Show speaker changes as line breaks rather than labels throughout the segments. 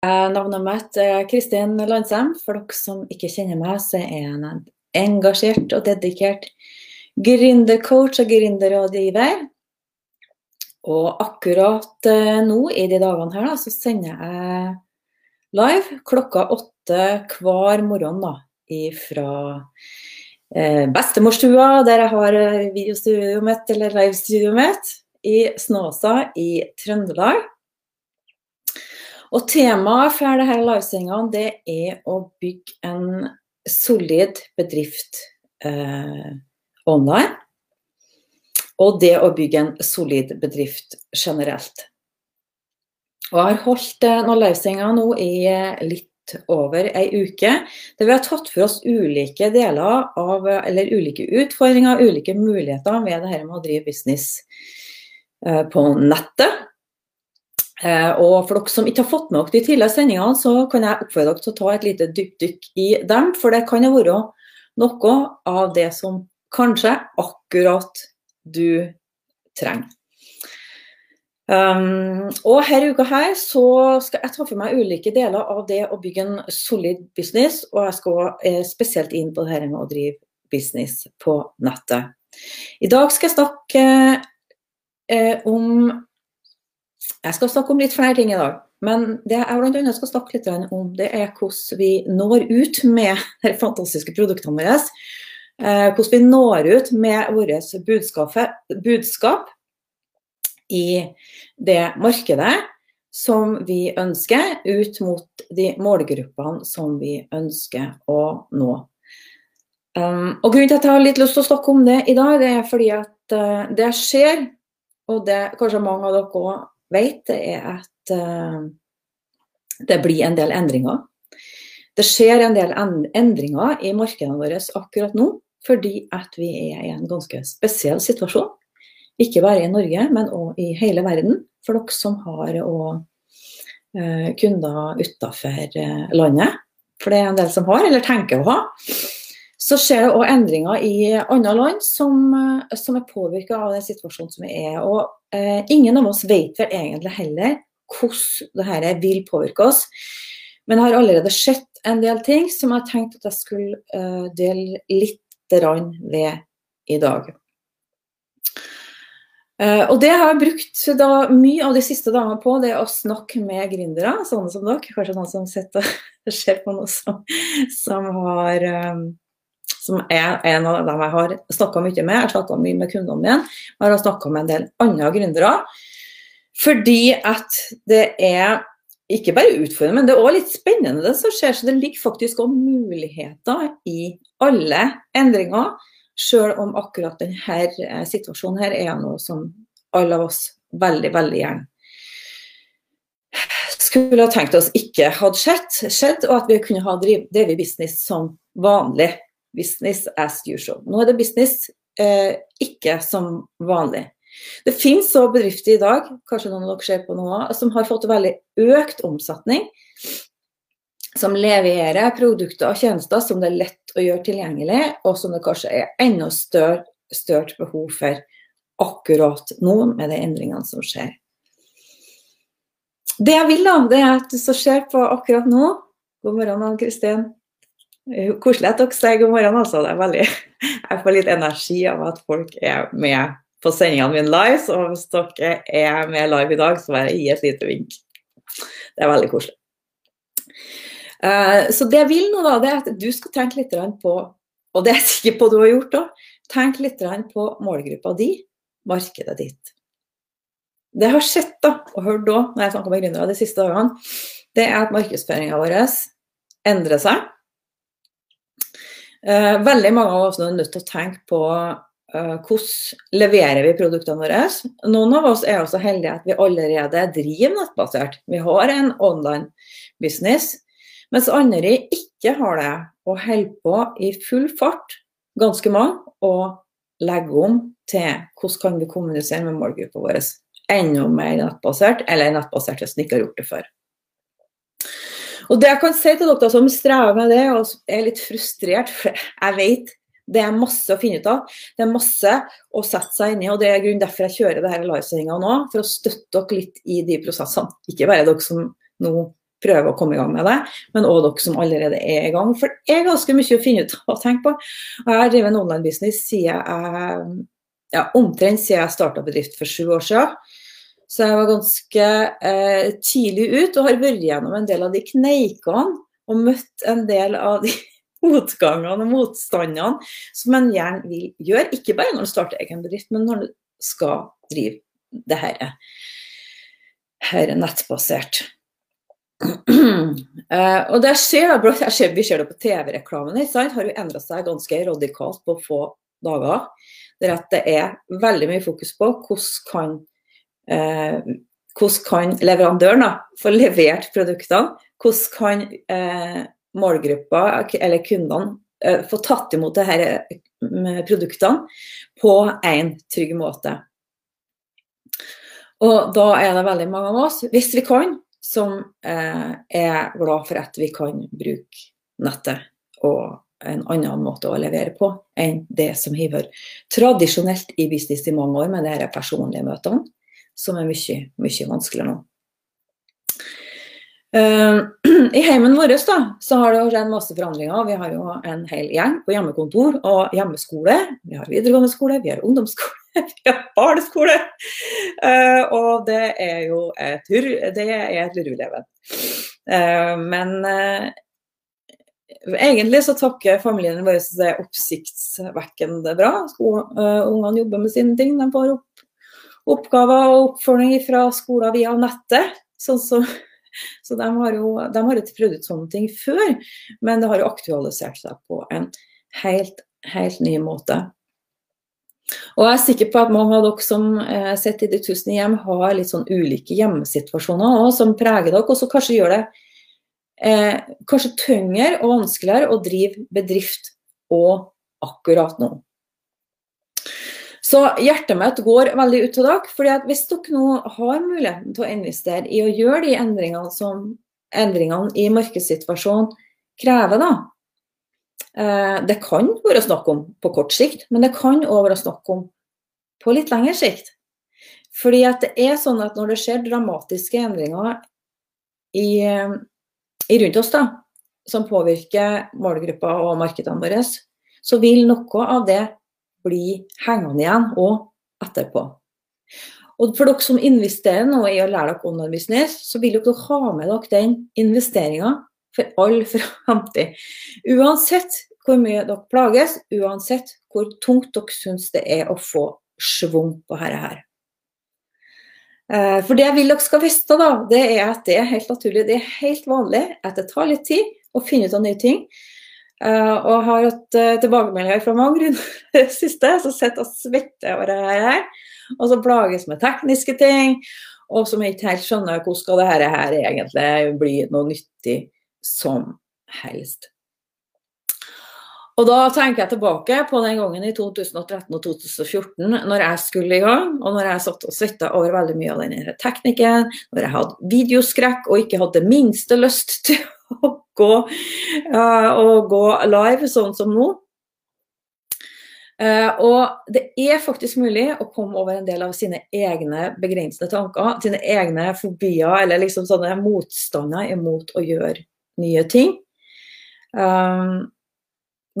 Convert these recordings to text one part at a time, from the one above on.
Navnet mitt er Kristin Landsem. For dere som ikke kjenner meg, så er jeg en engasjert og dedikert gründercoach og gründerrådgiver. Og akkurat eh, nå i de dagene her, da, så sender jeg live klokka åtte hver morgen da, fra eh, bestemorstua, der jeg har eh, videostudioet mitt, eller livestudioet mitt, i Snåsa i Trøndelag. Og temaet for disse livesendingene det er å bygge en solid bedrift eh, online. Og det å bygge en solid bedrift generelt. Og jeg har holdt eh, noen livesendinger nå i eh, litt over ei uke, der vi har tatt for oss ulike deler av, eller ulike utfordringer, ulike muligheter med det her med å drive business eh, på nettet. Og for dere som ikke har fått med dere de tidligere sendingene, så kan jeg oppfordre dere til å ta et lite dypdykk i dem. For det kan jo være noe av det som kanskje akkurat du trenger. Um, og her uka her så skal jeg ta for meg ulike deler av det å bygge en solid business, og jeg skal eh, spesielt inn på det her med å drive business på nettet. I dag skal jeg snakke eh, om Jeg skal snakke om litt flere ting i dag. Men det jeg bl.a. skal snakke litt om, det er hvordan vi når ut med de fantastiske produktene våre Eh, hvordan vi når ut med vårt budskap, i det markedet som vi ønsker, ut mot de målgruppene som vi ønsker å nå. Um, og Grunnen til at jeg har litt lyst til å snakke om det i dag, det er fordi at uh, det skjer, og det kanskje mange av dere òg vet, det er at uh, det blir en del endringer. Det skjer en del endringer i markedene våre akkurat nå. Fordi at vi er i en ganske spesiell situasjon. Ikke bare i Norge, men òg i hele verden. For dere som har òg eh, kunder utafor eh, landet. For det er en del som har, eller tenker å ha. Så skjer det òg endringer i andre land som, eh, som er påvirka av den situasjonen som vi er. Og eh, ingen av oss vet vel egentlig heller hvordan dette vil påvirke oss. Men jeg har allerede sett en del ting som jeg tenkte at jeg skulle eh, dele litt ved i dag. Uh, og det har jeg brukt da, mye av de siste dagene på, det å snakke med gründere, sånne som dere. Kanskje noen som sitter og ser på noe som, som, har, um, som er en av dem jeg har snakka mye med. Jeg har snakka mye med kundene mine. Jeg har snakka med en del andre gründere. Fordi at det er ikke bare utfordrende, men det er òg litt spennende det som skjer. Så det ligger faktisk òg muligheter i alle endringer. Sjøl om akkurat denne eh, situasjonen her er noe som alle av oss veldig, veldig gjerne skulle ha tenkt oss ikke hadde skjedd, skjedd og at vi kunne ha drevet business som vanlig. Business as usual. Nå er det business eh, ikke som vanlig. Det finnes så bedrifter i dag, kanskje noen av dere ser på noe, som har fått veldig økt omsetning. Som leverer produkter og tjenester som det er lett å gjøre tilgjengelig, og som det kanskje er enda større, større behov for akkurat nå, med de endringene som skjer. Det jeg vil, da, det er at du som ser på akkurat nå God morgen, Ann Kristin. Koselig at dere sier god morgen, altså. Det er veldig, jeg får litt energi av at folk er med på sendingene mine live. Så hvis dere er med live i dag, så bare gi et lite vink. Det er veldig koselig. Uh, så det jeg vil nå, da, det er at du skal tenke litt på, og det er jeg sikker på du har gjort òg, tenk litt på målgruppa di, markedet ditt. Det jeg har sett da, og hørt da, når jeg snakker med gründere de siste dagene, det er at markedsføringa vår endrer seg. Uh, veldig mange av oss er nødt til å tenke på Eh, hvordan leverer vi produktene våre? Noen av oss er også heldige at vi allerede driver nettbasert. Vi har en online business. Mens andre ikke har det, og holder på i full fart, ganske mange, og legger om til hvordan kan vi kommunisere med målgruppa vår enda mer nettbasert, eller nettbasert hvis en ikke har gjort det før. Og det jeg kan si til dere som strever med det og er litt frustrert, for jeg vet det er masse å finne ut av. Det er masse å sette seg inn i. og Det er grunnen derfor jeg kjører det her livesendinga nå, for å støtte dere litt i de prosessene. Ikke bare dere som nå prøver å komme i gang med det, men òg dere som allerede er i gang. For det er ganske mye å finne ut av og tenke på. Jeg har drevet en online business siden jeg, ja, omtrent siden jeg starta bedrift for sju år siden. Så jeg var ganske eh, tidlig ut og har vært gjennom en del av de kneikene og møtt en del av de motgangene og motstandene som en gjerne vil gjøre. Ikke bare når du starter egen bedrift, men når du skal drive det her. Her er nettbasert. uh, og det skjer, ser, Vi ser det på TV-reklamen. har jo endra seg ganske radikalt på få dager. Der at det er veldig mye fokus på hvordan kan, hvordan kan leverandøren da, få levert produktene. Hvordan kan eh, målgruppa, eller kundene, få tatt imot disse produktene på en trygg måte. Og da er det veldig mange av oss, hvis vi kan, som eh, er glad for at vi kan bruke nettet og en annen måte å levere på enn det som har vært tradisjonelt i business i mange år med de personlige møtene, som er mye, mye vanskeligere nå. Uh, I heimen vår da, så har det skjedd masse forandringer. Vi har jo en hel gjeng på hjemmekontor og hjemmeskole. Vi har videregående skole, vi har ungdomsskole, vi har barneskole. Uh, og det er jo et, det er et lurveleven. Uh, men egentlig så takker familien vår det er oppsiktsvekkende bra. Ungene jobber med sine ting. De får opp, oppgaver og oppfølging fra skoler via nettet. sånn som så de har jo de har ikke prøvd ut sånne ting før, men det har jo aktualisert seg på en helt, helt ny måte. Og jeg er sikker på at mange av dere som eh, sitter i de tusen hjem, har litt sånn ulike hjemmesituasjoner også, som preger dere, og som kanskje gjør det eh, kanskje tyngre og vanskeligere å drive bedrift og akkurat nå. Så hjertet mitt går veldig ut til dere. fordi at hvis dere nå har muligheten til å investere i å gjøre de endringene som endringene i markedssituasjonen krever, da. Eh, det kan være snakk om på kort sikt, men det kan òg være snakk om på litt lengre sikt. Fordi at det er sånn at når det skjer dramatiske endringer i, i rundt oss, da, som påvirker målgruppa og markedene våre, så vil noe av det bli hengende igjen og etterpå. Og for dere som investerer nå i å lære dere online business, så vil dere ha med dere den investeringa for all framtid. Uansett hvor mye dere plages, uansett hvor tungt dere syns det er å få schwung på dette her. Eh, for det jeg vil dere skal vite, da, det er at det er helt naturlig, det er helt vanlig at det tar litt tid å finne ut av nye ting. Uh, og har hatt uh, tilbakemeldinger fra mange rundt det siste som sitter og svetter over det her. Og så plages med tekniske ting, og som ikke helt skjønner hvordan skal dette her egentlig bli noe nyttig som helst. Og da tenker jeg tilbake på den gangen i 2013 og 2014, når jeg skulle i gang, og når jeg satt og svetta over veldig mye av denne teknikken, når jeg hadde videoskrekk og ikke hadde det minste lyst til å gå, uh, og gå live, sånn som nå. Uh, og det er faktisk mulig å komme over en del av sine egne begrensende tanker, sine egne fobier eller liksom sånne motstander imot å gjøre nye ting. Um,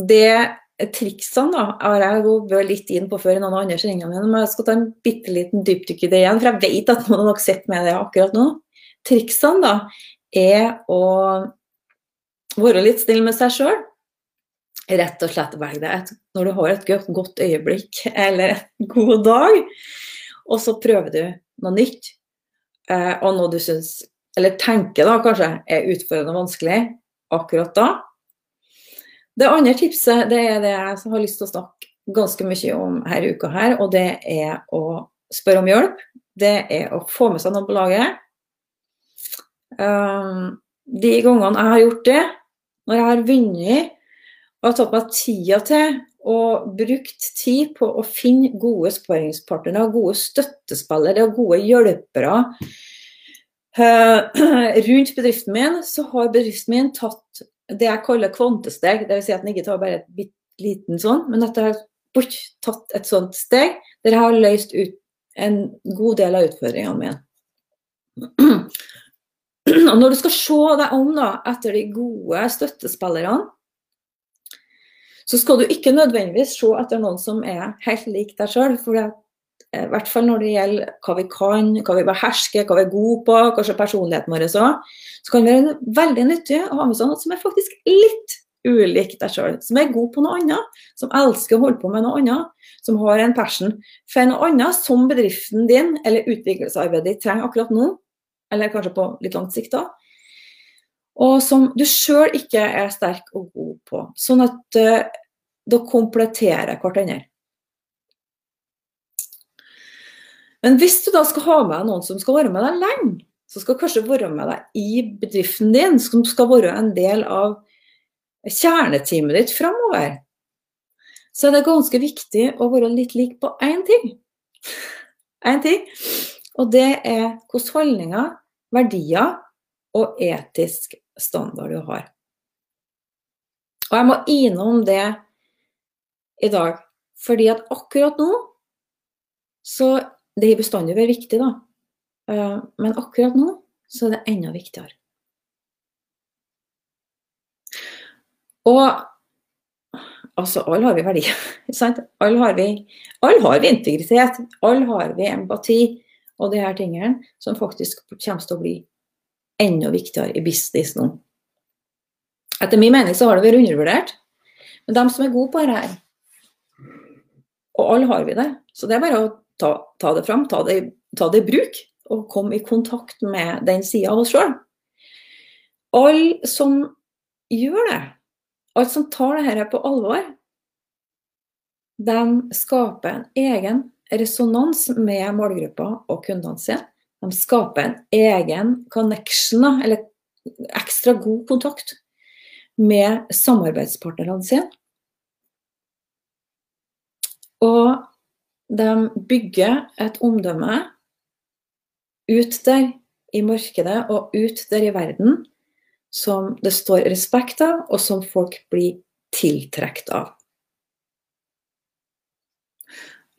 det triksene da, har jeg vært litt inn på før i noen andre sendingene men jeg skal ta en bitte liten dypdykk i det igjen, for jeg vet at noen har nok sett med det akkurat nå. Triksene da, er å være litt snill med seg sjøl. Rett og slett velg deg når du har et godt øyeblikk eller en god dag, og så prøver du noe nytt. Eh, og noe du syns, eller tenker da kanskje, er utfordrende og vanskelig akkurat da. Det andre tipset det er det jeg har lyst til å snakke ganske mye om her i uka her, og det er å spørre om hjelp. Det er å få med seg noen på laget. Um, de gangene jeg har gjort det, når jeg har vunnet og har tatt meg tida til og brukt tid på å finne gode sparingspartnere, gode støttespillere og gode hjelpere uh, rundt bedriften min, så har bedriften min tatt det jeg kaller kvantesteg. Dvs. Si at den ikke tar bare et bitte liten sånn, men at jeg har tatt et sånt steg der jeg har løst ut en god del av utfordringene mine. Og når du skal se deg om da, etter de gode støttespillerne, så skal du ikke nødvendigvis se etter noen som er helt lik deg sjøl. Eh, i hvert fall når det gjelder hva vi kan, hva vi behersker, hva vi er gode på, kanskje personligheten vår òg, så kan det være veldig nyttig å ha med seg noe som er faktisk litt ulik deg sjøl. Som er god på noe annet, som elsker å holde på med noe annet, som har en passion for noe annet som bedriften din eller utviklingsarbeidet ditt trenger akkurat nå, eller kanskje på litt langt sikt da. Og som du sjøl ikke er sterk og god på. Sånn at uh, dere kompletterer hverandre. Men hvis du da skal ha med noen som skal være med deg lenge, som skal kanskje være med deg i bedriften din, som skal være en del av kjerneteamet ditt framover, så er det ganske viktig å være litt lik på én ting. Én ting. Og det er hvilke holdninger, verdier og etisk standard du har. Og jeg må innom det i dag. Fordi at akkurat nå så Det har bestandig vært viktig, da. Eh, men akkurat nå så er det enda viktigere. Og altså, alle har vi verdier. Alle har vi, alle har vi integritet. Alle har vi empati og de her tingene som faktisk kommer til å bli enda viktigere i business nå. Etter min mening så har det vært undervurdert. Men de som er gode på dette her, og alle har vi det. Så det er bare å ta, ta det fram, ta det, ta det, i bruk, og komme i kontakt med den sida av oss sjøl. Alle som gjør det, alle som tar dette på alvor, de skaper en egen resonans med målgruppa og kundene sine. De skaper en egen connection, eller ekstra god kontakt, med samarbeidspartnerne sine. Og de bygger et omdømme ut der i markedet og ut der i verden som det står respekt av, og som folk blir tiltrukket av.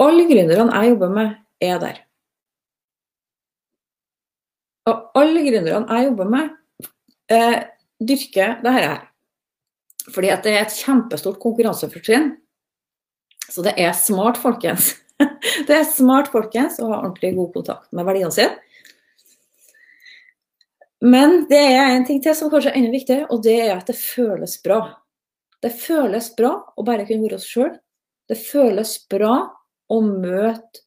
Alle gründerne jeg jobber med, er der. Og alle gründerne jeg jobber med, eh, dyrker dette her. Fordi at det er et kjempestort konkurransefortrinn så det er smart, folkens. Det er smart, folkens, å ha ordentlig god kontakt med verdiene sine. Men det er en ting til som kanskje er enda viktigere, og det er at det føles bra. Det føles bra å bare kunne være oss sjøl. Det føles bra å møte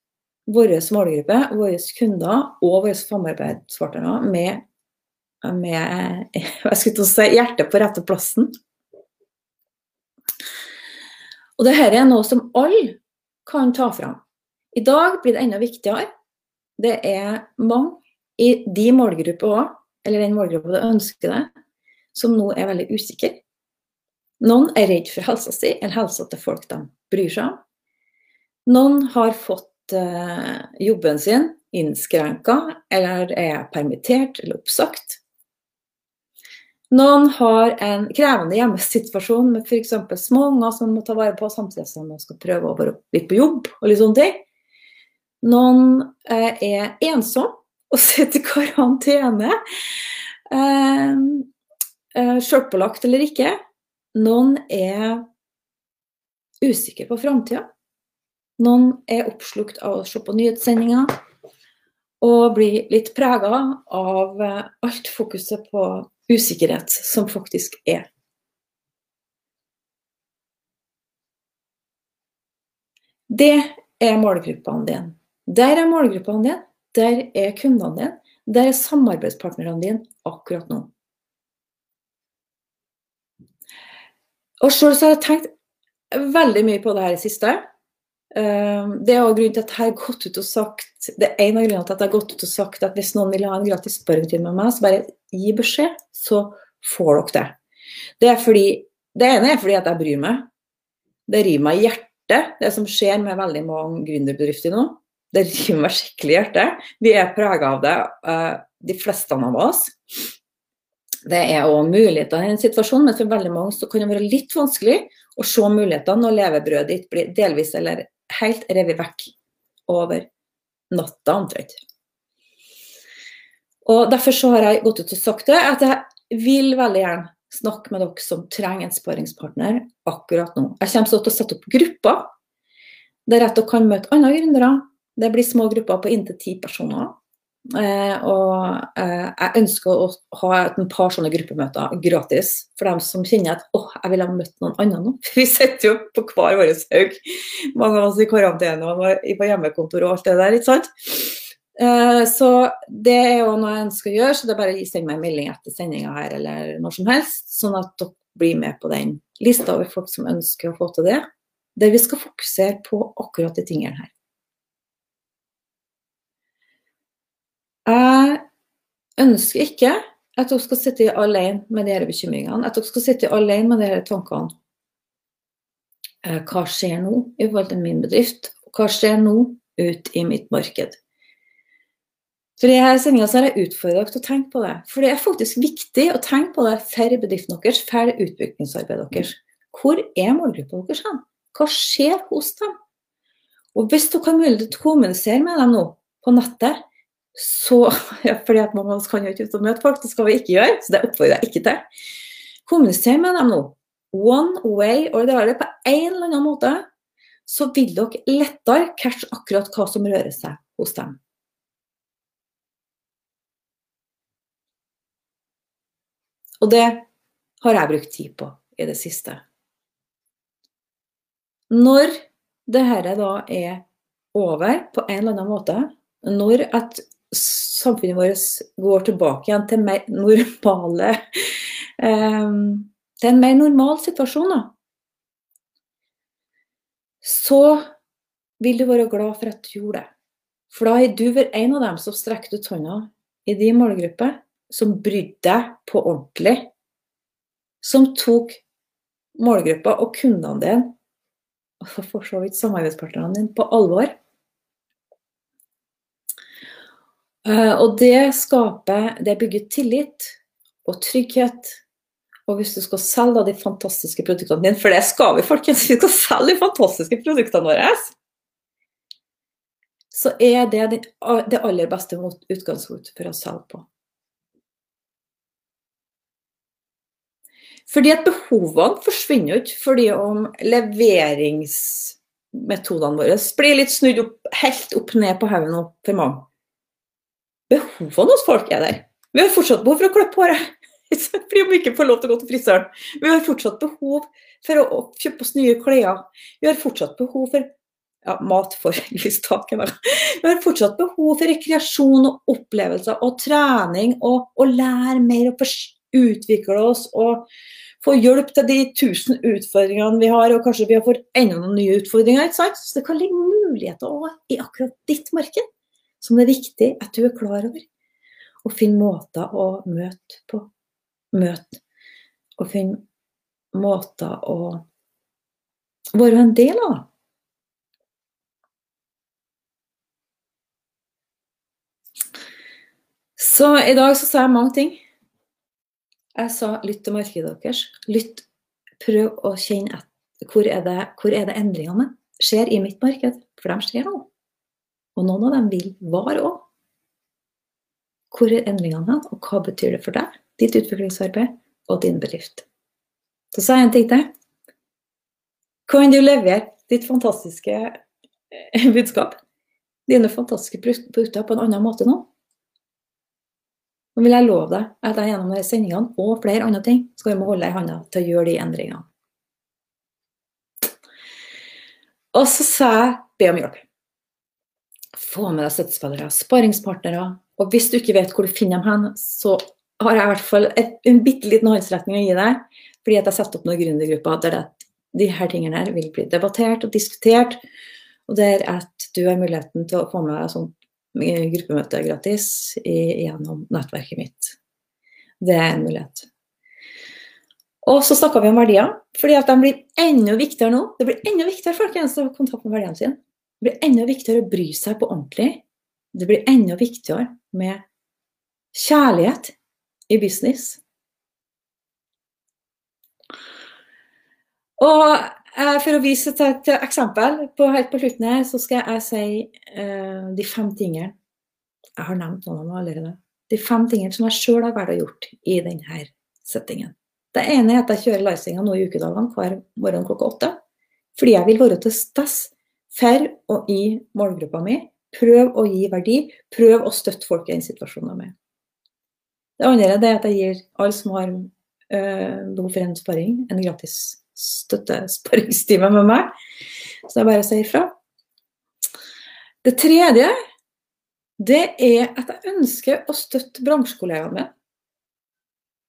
vår målgruppe, våre kunder og våre samarbeidspartnere med, med si, hjertet på rette plassen. Og dette er noe som alle kan ta fram. I dag blir det enda viktigere. Det er mange i de målgrupper òg, eller den målgruppa du ønsker deg, som nå er veldig usikre. Noen er redd for helsa si, eller helsa til folk de bryr seg om. Noen har fått eh, jobben sin innskrenka, eller er permittert eller oppsagt. Noen har en krevende hjemmesituasjon med f.eks. små unger som må ta vare på, samtidig som de skal prøve å være litt på jobb og litt sånne ting. Noen eh, er ensom og sitter i karantene. Eh, eh, Sjølpålagt eller ikke. Noen er usikre på framtida. Noen er oppslukt av å se på nyhetssendinger og blir litt prega av eh, alt fokuset på usikkerhet som faktisk er. Det er målgruppene dine. Der er målgruppene dine, der er kundene dine, der er samarbeidspartnerne dine akkurat nå. Og sjøl har jeg tenkt veldig mye på det her i siste. Ehm, det er også grunnen til at jeg har gått ut og sagt det er en av grunnene til at jeg har gått ut og sagt at hvis noen vil ha en gratis spørretime med meg, så bare gi beskjed, så får dere det. Det, fordi, det ene er fordi at jeg bryr meg. Det river meg i hjertet, det som skjer med veldig mange gründerbedrifter nå. Det river meg skikkelig i hjertet. Vi er prega av det, eh, de fleste av oss. Det er òg muligheter i en situasjon, men for veldig mange så kan det være litt vanskelig å se mulighetene når levebrødet ditt blir delvis eller helt revet vekk over natta, omtrent. Og Derfor så har jeg gått ut og sagt det, at jeg vil veldig gjerne snakke med dere som trenger en sparingspartner akkurat nå. Jeg kommer til å sette opp grupper der dere kan møte andre gründere. Det blir små grupper på inntil ti personer. Eh, og eh, jeg ønsker å ha et par sånne gruppemøter gratis for dem som kjenner at åh, jeg ville ha møtt noen andre nå. Vi sitter jo på hver vår haug, mange av oss i karantene og på hjemmekontor og alt det der. ikke sant? Eh, så det er jo noe jeg ønsker å gjøre, så det er bare å sende meg en melding etter sendinga her eller når som helst, sånn at dere blir med på den lista over folk som ønsker å få til det. Der vi skal fokusere på akkurat de tingene her. Jeg ønsker ikke at dere skal sitte alene med disse bekymringene, at dere skal sitte alene med disse tankene. Eh, hva skjer nå i forhold til min bedrift? Hva skjer nå ut i mitt marked? For i denne sendinga har jeg utfordret dere til å tenke på det. For det er faktisk viktig å tenke på det for bedriften deres, for utviklingsarbeidet deres. Hvor er målgruppa deres hen? Hva skjer hos dem? Og hvis dere har mulighet til å kommunisere med dem nå på nettet, så ja, fordi at oss kan jo ikke ut og møte folk, det skal vi ikke gjøre, så det oppfordrer jeg ikke til. Kommuniser med dem nå. One way or the other. På en eller annen måte så vil dere lettere catche akkurat hva som rører seg hos dem. Og det har jeg brukt tid på i det siste. Når dette da er over på en eller annen måte, når at samfunnet vårt går tilbake igjen til mer normale um, Til en mer normal situasjon, da. Så vil du være glad for at du gjorde det. For da er du vært en av dem som strekker ut hånda i din målgruppe, som brydde deg på ordentlig. Som tok målgruppa og kundene dine, og for så vidt samarbeidspartnerne dine, på alvor. Eh, og det skaper Det bygger tillit og trygghet. Og hvis du skal selge de fantastiske produktene dine, for det skal vi, folkens, vi skal selge de fantastiske produktene våre, så er det det aller beste utgangspunktet for å selge på. Fordi at behovene forsvinner jo ikke fordi om leveringsmetodene våre blir litt snudd opp, helt opp ned på haugen for mange behovene hos folk er der. Vi har fortsatt behov for å klippe håret. Fordi vi ikke får lov til å gå til frisøren. Vi har fortsatt behov for å kjøpe oss nye klær. Vi har fortsatt behov for ja, mat for lystaket. Vi har fortsatt behov for rekreasjon og opplevelser og trening og, og lære mer og utvikle oss og få hjelp til de tusen utfordringene vi har, og kanskje vi har fått enda noen nye utfordringer. Så det kan ligge muligheter i akkurat ditt marked som det er viktig at du er klar over. Og finne måter å møte på. Møte. Og finne måter å være en del av. Så i dag så sa jeg mange ting. Jeg sa lytt til markedet deres. Lytt. Prøv å kjenne etter hvor er det, hvor er det endringene skjer i mitt marked. For de skjer nå. Og noen av dem vil vare òg. Hvor er endringene hen, og hva betyr det for deg, ditt utviklingsarbeid og din bedrift? Så sa jeg en ting til. Kan du levere ditt fantastiske eh, budskap, dine fantastiske produkter, på en annen måte nå? Nå vil jeg love deg at jeg gjennom disse sendingene og flere andre ting skal jeg holde deg i hånda til å gjøre de endringene. Og så sa jeg be om hjelp. Få med deg støttespillere, sparingspartnere. Og hvis du ikke vet hvor du finner dem hen, så har jeg i hvert fall et, en bitte liten håndsretning å gi deg. Fordi at jeg setter opp noen gründergrupper der det, de her tingene her vil bli debattert og diskutert. Og der at du har muligheten til å få med deg sånt gruppemøte gratis i, gjennom nettverket mitt. Det er en mulighet. Og så snakka vi om verdier, fordi at de blir enda viktigere nå. Det blir enda viktigere folkens å ha kontakt med verdiene sine. Det blir enda viktigere å bry seg på ordentlig. Det blir enda viktigere med kjærlighet i business. Og eh, for å vise til et eksempel, på, helt på slutten her, så skal jeg si eh, de fem tingene. Jeg har nevnt noen av dem allerede. De fem tingene som jeg sjøl har valgt å gjort i denne settingen. Det ene er at jeg kjører livesenga nå i ukedagene hver morgen klokka åtte. Fordi jeg vil være til stede for og i målgruppa mi. Prøv å gi verdi. Prøv å støtte folk i den situasjonen de Det andre er at jeg gir alle som har øh, behov for en sparing, en gratis støttesparingstime med meg. Så det er bare å si ifra. Det tredje det er at jeg ønsker å støtte bransjekollegaene mine.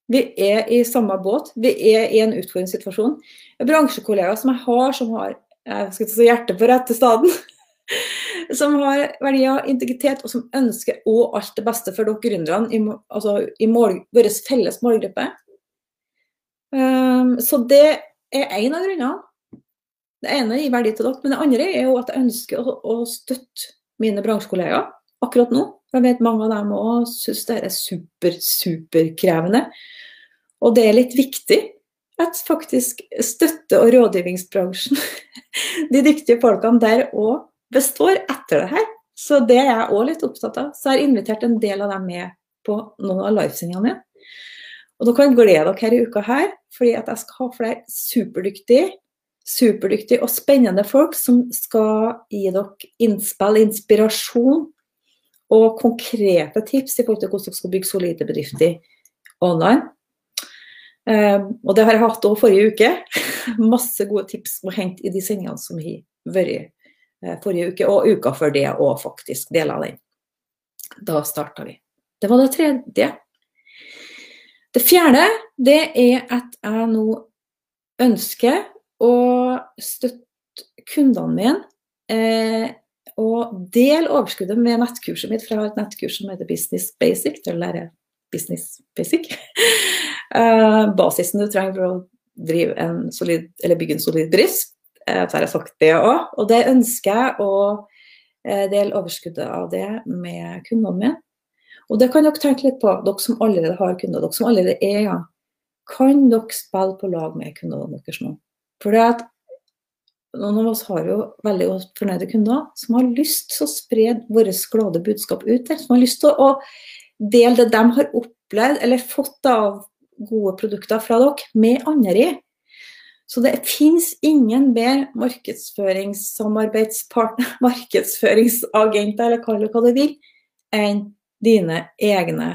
Vi er i samme båt, vi er i en utfordrende situasjon. Bransjekollegaer som jeg har, som har hjertet på rette staden, som har verdier, integritet, og som ønsker òg alt det beste for dere gründerne i, altså, i mål, vår felles målgruppe. Um, så det er én av grunnene. Det ene gir verdi til dere, men det andre er jo at jeg ønsker å, å støtte mine bransjekollegaer akkurat nå. Jeg vet mange av dem òg syns det er super, superkrevende. Og det er litt viktig at faktisk støtte- og rådgivningsbransjen, de dyktige folkene der òg består etter det her. Så det er jeg òg litt opptatt av. Så jeg har invitert en del av dem med på noen av livesendingene mine. Og dere kan glede dere her i uka her, fordi at jeg skal ha flere superdyktige, superdyktige og spennende folk som skal gi dere innspill, inspirasjon og konkrete tips i forhold til hvordan dere skal bygge solide bedrifter online. Um, og det har jeg hatt òg forrige uke. Masse gode tips å hente i de sendingene som har vært uh, forrige uke, og uka før det òg, faktisk. Deler av den. Da starta vi. Det var det tredje. Det fjerde det er at jeg nå ønsker å støtte kundene mine eh, og del overskuddet med nettkurset mitt, for jeg har et nettkurs som heter Business Basic. til å lære Business Basic. uh, basisen du trenger for å solid, bygge en solid bedrift. Så har jeg sagt det òg. Og det ønsker jeg å uh, dele overskuddet av det med kundene mine. Og det kan dere tenke litt på, dere som allerede har kunder, dere som allerede er i gang. Kan dere spille på lag med kundene deres nå? For det at noen av oss har jo veldig fornøyde kunder som har lyst til å spre vårt glade budskap ut der. Som har lyst til å dele det de har opplevd eller fått av gode produkter fra dere, med andre. i. Så det fins ingen bedre markedsføringssamarbeidspartner, markedsføringsagenter, eller kall det hva du vil, enn dine egne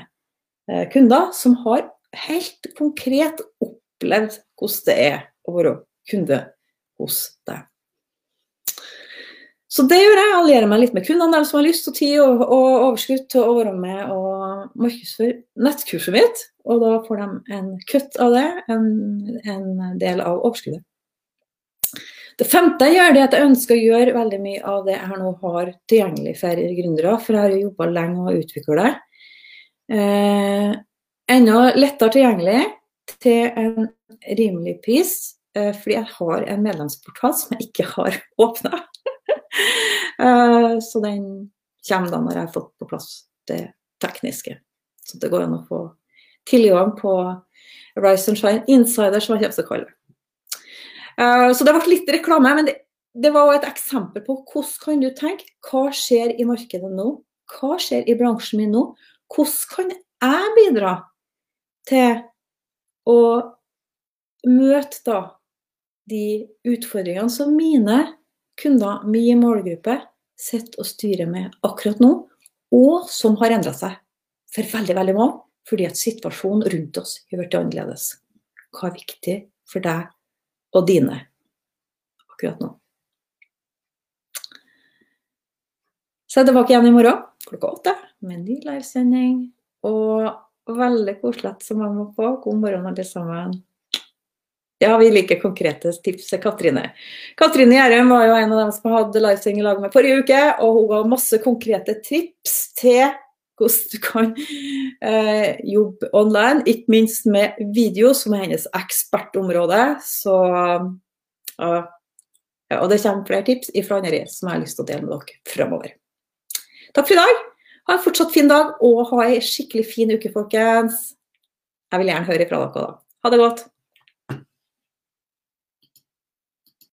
eh, kunder, som har helt konkret opplevd hvordan det er å være kunde hos deg. Så det gjør jeg. Allierer meg litt med kundene dem som har lyst og tid og, og overskudd til å være med og markedsføre nettkurset mitt. Og da får de en kutt av det, en, en del av overskuddet. Det femte jeg gjør, det er at jeg ønsker å gjøre veldig mye av det jeg nå har tilgjengelig for gründere. For jeg har jo jobba lenge og utvikla det. Eh, enda lettere tilgjengelig til en rimelig pris. Eh, fordi jeg har en medlemsportal som jeg ikke har åpna. Eh, så den kommer da når jeg har fått på plass det tekniske. Så det går an å få tilgang på Rise and Shine Insider, som jeg kommer til å kalle det. Eh, så det ble litt reklame, men det, det var et eksempel på hvordan kan du tenke. Hva skjer i markedet nå? Hva skjer i bransjen min nå? Hvordan kan jeg bidra til å møte da de utfordringene som mine kunder, min målgruppe, sitter og styrer med akkurat nå, og som har endra seg for veldig, veldig mange, fordi at situasjonen rundt oss har blitt annerledes. Hva er viktig for deg og dine akkurat nå? Så jeg er tilbake igjen i morgen klokka åtte med en ny livesending. Og veldig koselig at så mange var på. God morgen, alle sammen. Ja, vi liker konkrete tips. Katrine Katrine Gjærum var jo en av dem som hadde livesending i lag med forrige uke. Og hun ga masse konkrete tips til hvordan du kan eh, jobbe online. Ikke minst med video, som er hennes ekspertområde. Så, ja, og det kommer flere tips fra andre som jeg har lyst til å dele med dere fremover. Takk for i dag. Ha en fortsatt fin dag, og ha ei skikkelig fin uke, folkens. Jeg vil gjerne høre fra dere da. Ha det godt.